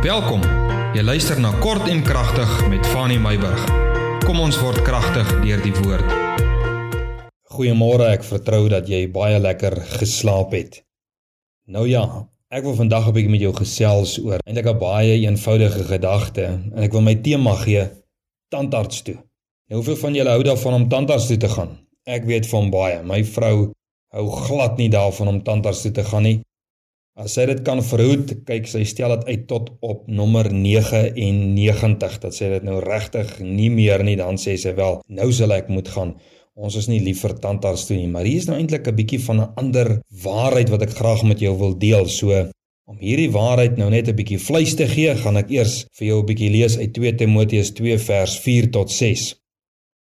Welkom. Jy luister na Kort en Kragtig met Fanny Meyburg. Kom ons word kragtig deur die woord. Goeiemôre, ek vertrou dat jy baie lekker geslaap het. Nou ja, ek wil vandag 'n bietjie met jou gesels oor eintlik 'n baie eenvoudige gedagte en ek wil my tema gee tandarts toe. Nou, hoeveel van julle hou daarvan om tandarts toe te gaan? Ek weet van baie. My vrou hou glad nie daarvan om tandarts toe te gaan nie. As sy dit kan verhoed, kyk sy stel dit uit tot op nommer 99 dat sy dit nou regtig nie meer nie, dan sê sy wel, nou sal ek moet gaan. Ons is nie lief vir tandarts toe nie, maar hier is nou eintlik 'n bietjie van 'n ander waarheid wat ek graag met jou wil deel. So om hierdie waarheid nou net 'n bietjie vleis te gee, gaan ek eers vir jou 'n bietjie lees uit 2 Timoteus 2 vers 4 tot 6.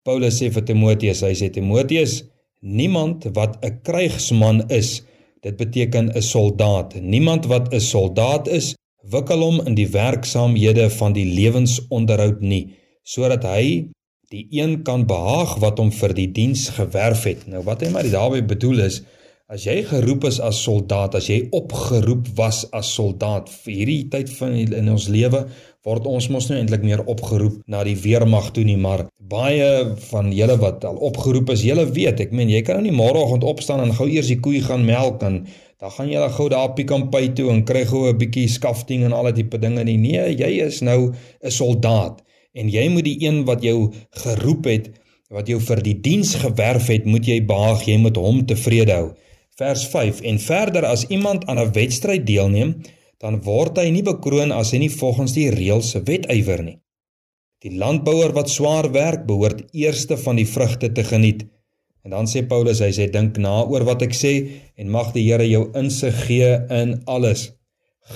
Paulus sê vir Timoteus, hy sê Timoteus, niemand wat 'n krygsman is, Dit beteken 'n soldaat. Niemand wat 'n soldaat is, wikkel hom in die werksaamhede van die lewensonderhoud nie, sodat hy die een kan behaag wat hom vir die diens gewerf het. Nou wat hy maar daarmee bedoel is, as jy geroep is as soldaat, as jy opgeroep was as soldaat vir hierdie tyd van in ons lewe, word ons mos nou eintlik meer opgeroep na die weermag toe nie, maar baie van julle wat al opgeroep is, julle weet, ek meen jy kan nou nie môreoggend opstaan en gou eers die koei gaan melk en dan gaan jy gou daar op die kampuy toe en kry gou 'n bietjie skafting en al die tipe dinge nie. Nee, jy is nou 'n soldaat en jy moet die een wat jou geroep het, wat jou vir die diens gewerf het, moet jy behaag, jy moet hom tevrede hou. Vers 5 en verder as iemand aan 'n wedstryd deelneem, dan word hy nie bekroon as hy nie volgens die reëls wetywer nie. Die landbouer wat swaar werk, behoort eerste van die vrugte te geniet. En dan sê Paulus, hy sê dink na oor wat ek sê en mag die Here jou insig gee in alles.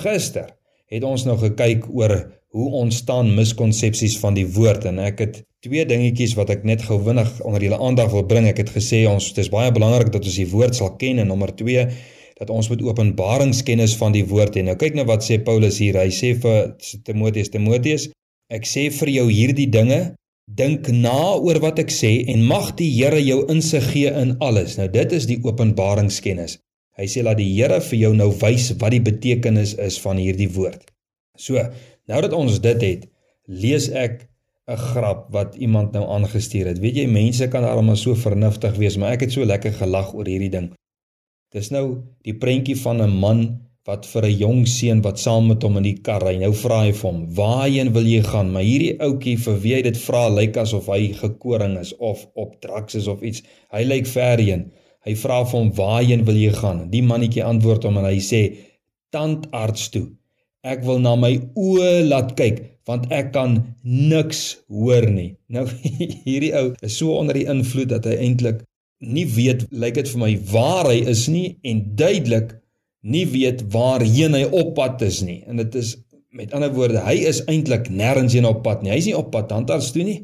Gister het ons nou gekyk oor hoe ontstaan miskonsepsies van die woord en ek het twee dingetjies wat ek net gou vinnig onder julle aandag wil bring. Ek het gesê ons dis baie belangrik dat ons die woord sal ken en nommer 2 dat ons moet openbaringskennis van die woord hê. Nou kyk nou wat sê Paulus hier. Hy sê vir Timoteus, Timoteus, ek sê vir jou hierdie dinge, dink na oor wat ek sê en mag die Here jou insig gee in alles. Nou dit is die openbaringskennis. Hy sê laat die Here vir jou nou wys wat die betekenis is van hierdie woord. So, nou dat ons dit het, lees ek 'n grap wat iemand nou aangestuur het. Weet jy, mense kan almal so vernuftig wees, maar ek het so lekker gelag oor hierdie ding. Dis nou die prentjie van 'n man wat vir 'n jong seun wat saam met hom in die kar ry. Nou vra hy vir hom: "Waarheen wil jy gaan?" Maar hierdie ouetjie vir wie hy dit vra, lyk asof hy gekoring is of op drugs is of iets. Hy lyk verheen. Hy vra vir hom: "Waarheen wil jy gaan?" Die mannetjie antwoord hom en hy sê: "Tandarts toe. Ek wil na my oë laat kyk." Want ek kan niks hoor nie. Nou hierdie ou is so onder die invloed dat hy eintlik nie weet lyk dit vir my waar hy is nie en duidelik nie weet waarheen hy op pad is nie. En dit is met ander woorde, hy is eintlik nêrens heen op pad nie. Hy's nie op pad tandarts toe nie.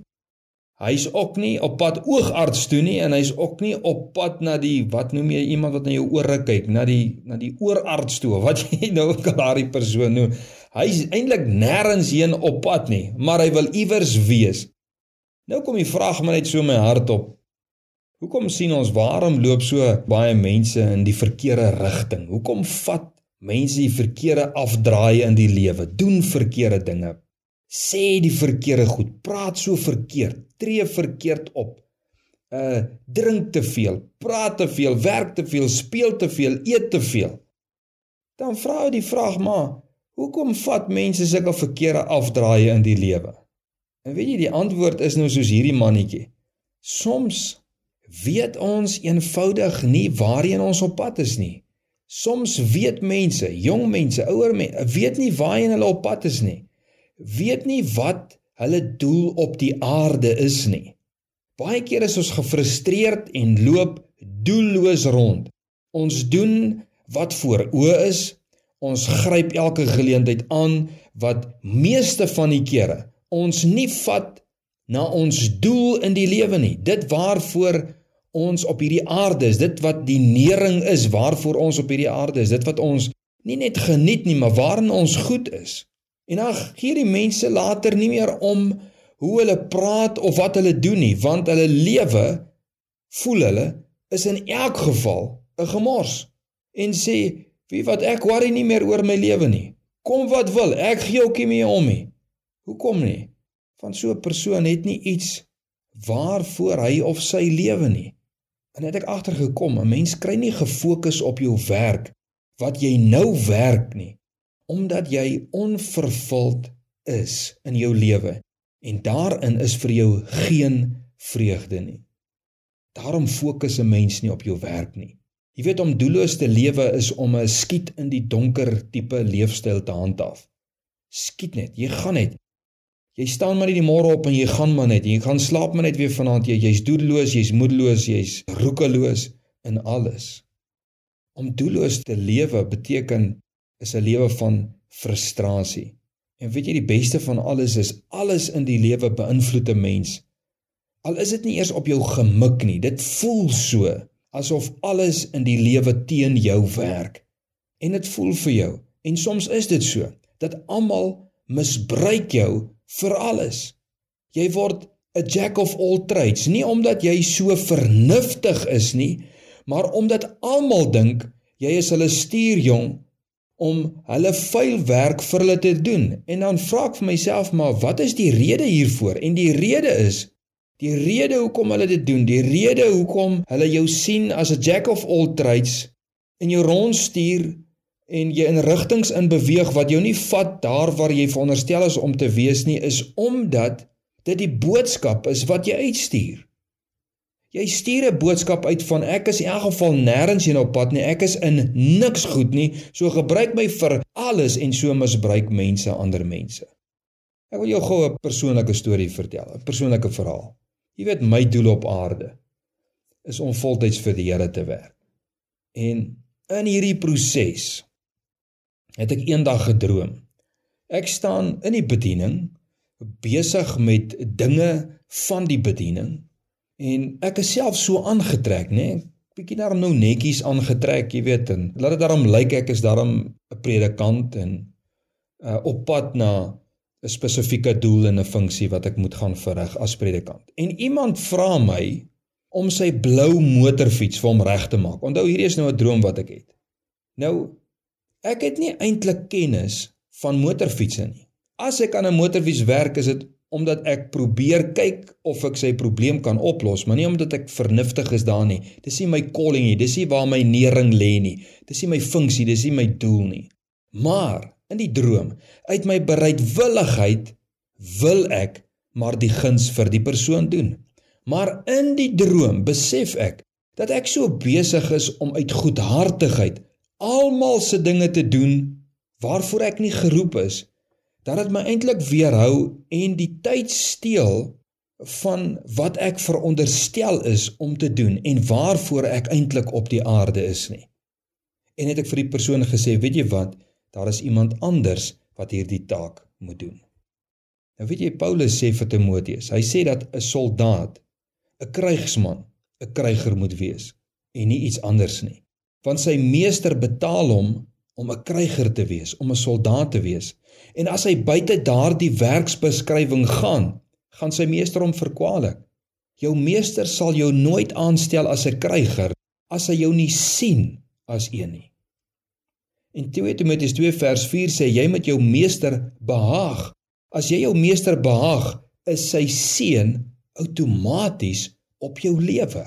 Hy's ook nie op pad oogarts toe nie en hy's ook nie op pad na die wat noem jy iemand wat na jou ore kyk, na die na die oorarts toe. Wat jy nou kan daardie persoon noem. Hy's eintlik nêrens heen op pad nie, maar hy wil iewers wees. Nou kom die vraag maar net so my hart op. Hoekom sien ons waarom loop so baie mense in die verkeerde rigting? Hoekom vat mense die verkeerde afdraai in die lewe? Doen verkeerde dinge. Sê die verkeerde goed, praat so verkeerd, tree verkeerd op. Uh drink te veel, praat te veel, werk te veel, speel te veel, eet te veel. Dan vra jy die vraag maar, hoekom vat mense sulke verkeerde afdraai in die lewe? En weet jy die antwoord is nou soos hierdie mannetjie. Soms weet ons eenvoudig nie waarheen ons op pad is nie. Soms weet mense, jong mense, ouer mense, weet nie waarheen hulle op pad is nie. Weet nie wat hulle doel op die aarde is nie. Baie keer is ons gefrustreerd en loop doelloos rond. Ons doen wat voor oë is. Ons gryp elke geleentheid aan wat meeste van die kere ons nie vat na ons doel in die lewe nie. Dit waarvoor ons op hierdie aarde is, dit wat die nering is waarvoor ons op hierdie aarde is, dit wat ons nie net geniet nie, maar waarin ons goed is. En dan gee die mense later nie meer om hoe hulle praat of wat hulle doen nie, want hulle lewe voel hulle is in elk geval 'n gemors en sê wie wat ek worry nie meer oor my lewe nie. Kom wat wil, ek gee ook nie meer om nie. Hoekom nie? Want so 'n persoon het nie iets waarvoor hy of sy lewe nie. En het ek agtergekom, 'n mens kry nie gefokus op jou werk wat jy nou werk nie, omdat jy onvervuld is in jou lewe en daarin is vir jou geen vreugde nie. Daarom fokus 'n mens nie op jou werk nie. Jy weet om doelloos te lewe is om 'n skiet in die donker tipe leefstyl te handhaaf. Skiet net, jy gaan net. Jy staan maar net die môre op en jy gaan maar net. Jy gaan slaap maar net weer vanaand. Jy jy's doelloos, jy's moedeloos, jy's roekeloos in alles. Om doelloos te lewe beteken is 'n lewe van frustrasie. En weet jy die beste van alles is alles in die lewe beïnvloed 'n mens. Al is dit nie eers op jou gemik nie, dit voel so asof alles in die lewe teen jou werk. En dit voel vir jou en soms is dit so dat almal misbruik jou vir alles. Jy word 'n jack of all trades, nie omdat jy so vernuftig is nie, maar omdat almal dink jy is hulle stuurjong om hulle vuil werk vir hulle te doen. En dan vra ek vir myself, maar wat is die rede hiervoor? En die rede is die rede hoekom hulle dit doen, die rede hoekom hulle jou sien as 'n jack of all trades en jou rondstuur en jy in rigtings in beweeg wat jou nie vat daar waar jy veronderstel is om te wees nie, is omdat dit die boodskap is wat jy uitstuur. Jy stuur 'n boodskap uit van ek is in elk geval nêrens heen op pad nie. Ek is in niks goed nie. So gebruik my vir alles en so misbruik mense ander mense. Ek wil jou gou 'n persoonlike storie vertel, 'n persoonlike verhaal. Jy weet my doel op aarde is om voltyds vir die Here te werk. En in hierdie proses het ek eendag gedroom. Ek staan in die bediening besig met dinge van die bediening En ek is self so aangetrek, nê? Nee? Bietjie daarom nou netjies aangetrek, jy weet, en laat dit daarom lyk ek is daarom 'n predikant en uh op pad na 'n spesifieke doel en 'n funksie wat ek moet gaan verrig as predikant. En iemand vra my om sy blou motorfiets vir hom reg te maak. Onthou hierdie is nou 'n droom wat ek het. Nou ek het nie eintlik kennis van motorfietsse nie. As ek aan 'n motorfiets werk, is dit omdat ek probeer kyk of ek sy probleem kan oplos, maar nie omdat ek vernuftig is daar nie. Dis nie my calling nie, dis nie waar my nering lê nie. Dis nie my funksie, dis nie my doel nie. Maar in die droom, uit my bereidwilligheid wil ek maar die guns vir die persoon doen. Maar in die droom besef ek dat ek so besig is om uit goedhartigheid almal se dinge te doen waarvoor ek nie geroep is dat dit my eintlik weerhou en die tyd steel van wat ek veronderstel is om te doen en waarvoor ek eintlik op die aarde is nie. En het ek vir die persoon gesê, weet jy wat, daar is iemand anders wat hierdie taak moet doen. Nou weet jy Paulus sê vir Timoteus, hy sê dat 'n soldaat, 'n krygsman, 'n kryger moet wees en nie iets anders nie. Want sy meester betaal hom om 'n kryger te wees, om 'n soldaat te wees. En as hy buite daardie werksbeskrywing gaan, gaan sy meester hom verkwalik. Jou meester sal jou nooit aanstel as 'n kryger as hy jou nie sien as een nie. In 2 Timoteus 2 vers 4 sê jy moet jou meester behaag. As jy jou meester behaag, is sy seën outomaties op jou lewe.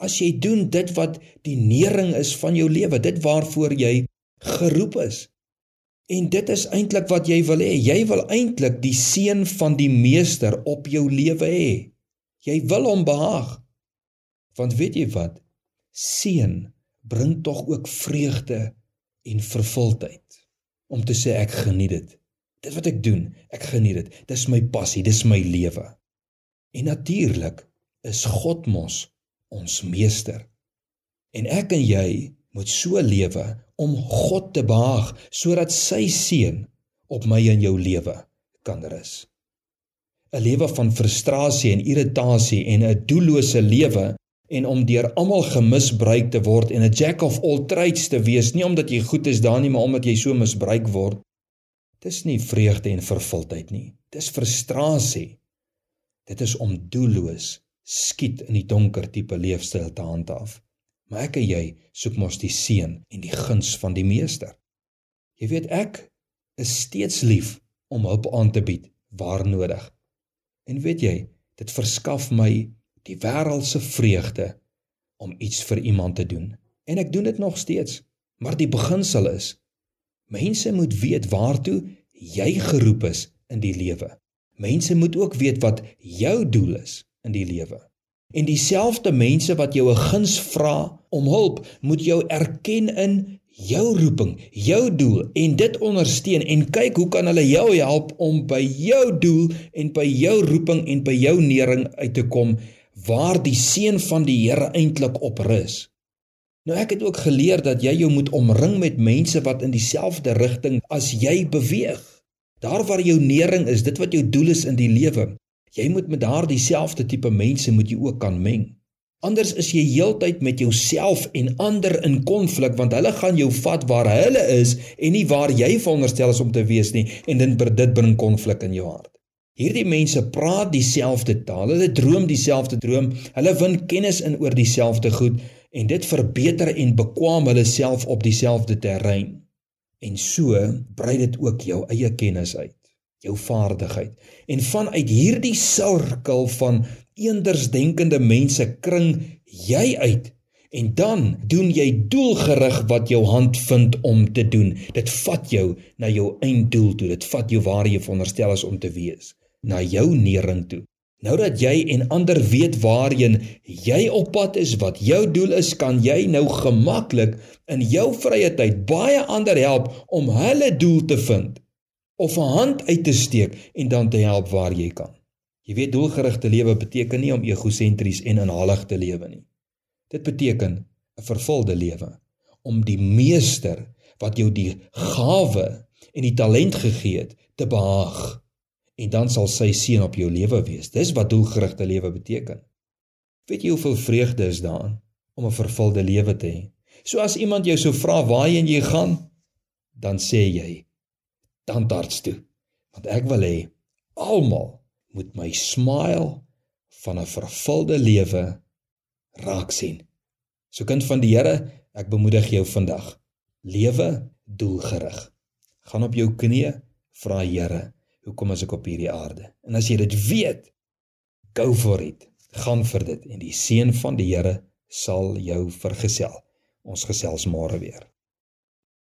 As jy doen dit wat die nering is van jou lewe, dit waarvoor jy geroep is. En dit is eintlik wat jy wil hê. Jy wil eintlik die seën van die meester op jou lewe hê. Jy wil hom behaag. Want weet jy wat? Seën bring tog ook vreugde en vervuldheid. Om te sê ek geniet dit. Dit wat ek doen, ek geniet dit. Dis my passie, dis my lewe. En natuurlik is God mos ons meester. En ek en jy moet so lewe om God te behaag sodat sy seën op my en jou lewe kan rus. 'n Lewe van frustrasie en irritasie en 'n doellose lewe en om deur almal gemisbruik te word en 'n jack of all trades te wees nie omdat jy goed is daar nie maar omdat jy so misbruik word. Dis nie vreugde en vervuldheid nie. Dis frustrasie. Dit is om doelloos skiet in die donker tipe leefstyl te handhaaf. Maar ek en jy soek mos die seën en die guns van die Meester. Jy weet ek is steeds lief om hulp aan te bied waar nodig. En weet jy, dit verskaf my die wêreldse vreugde om iets vir iemand te doen. En ek doen dit nog steeds. Maar die beginsel is mense moet weet waartoe jy geroep is in die lewe. Mense moet ook weet wat jou doel is in die lewe. En dieselfde mense wat jou 'n guns vra om hulp, moet jou erken in jou roeping, jou doel en dit ondersteun en kyk hoe kan hulle jou help om by jou doel en by jou roeping en by jou nering uit te kom waar die seën van die Here eintlik op rus. Nou ek het ook geleer dat jy jou moet omring met mense wat in dieselfde rigting as jy beweeg. Daar waar jou nering is, dit wat jou doel is in die lewe, Jy moet met daardie selfde tipe mense moet jy ook kan meng. Anders is jy heeltyd met jouself en ander in konflik want hulle gaan jou vat waar hulle is en nie waar jy veronderstel is om te wees nie en dit dit bring konflik in jou hart. Hierdie mense praat dieselfde taal, hulle droom dieselfde droom, hulle win kennis in oor dieselfde goed en dit verbeter en bekwam hulle self op dieselfde terrein. En so brei dit ook jou eie kennis uit jou vaardigheid. En vanuit hierdie sirkel van eendersdenkende mense kring jy uit en dan doen jy doelgerig wat jou hand vind om te doen. Dit vat jou na jou einddoel toe. Dit vat jou waar jy veronderstel is om te wees, na jou nering toe. Nou dat jy en ander weet waarheen jy op pad is, wat jou doel is, kan jy nou gemaklik in jou vrye tyd baie ander help om hulle doel te vind of 'n hand uit te steek en dan te help waar jy kan. Jy weet doelgerigte lewe beteken nie om egosentries en inhalig te lewe nie. Dit beteken 'n vervulde lewe om die meester wat jou die gawe en die talent gegee het te behaag en dan sal sy seën op jou lewe wees. Dis wat doelgerigte lewe beteken. Weet jy hoeveel vreugde is daarin om 'n vervulde lewe te hê? So as iemand jou sou vra waarheen jy gaan, dan sê jy tandarts toe want ek wil hê almal moet my smile van 'n vervulde lewe raak sien. So kind van die Here, ek bemoedig jou vandag. Lewe doelgerig. Gaan op jou knieë, vra Here, hoekom is ek op hierdie aarde? En as jy dit weet, go for it. Gaan vir dit en die seën van die Here sal jou vergesel. Ons gesels môre weer.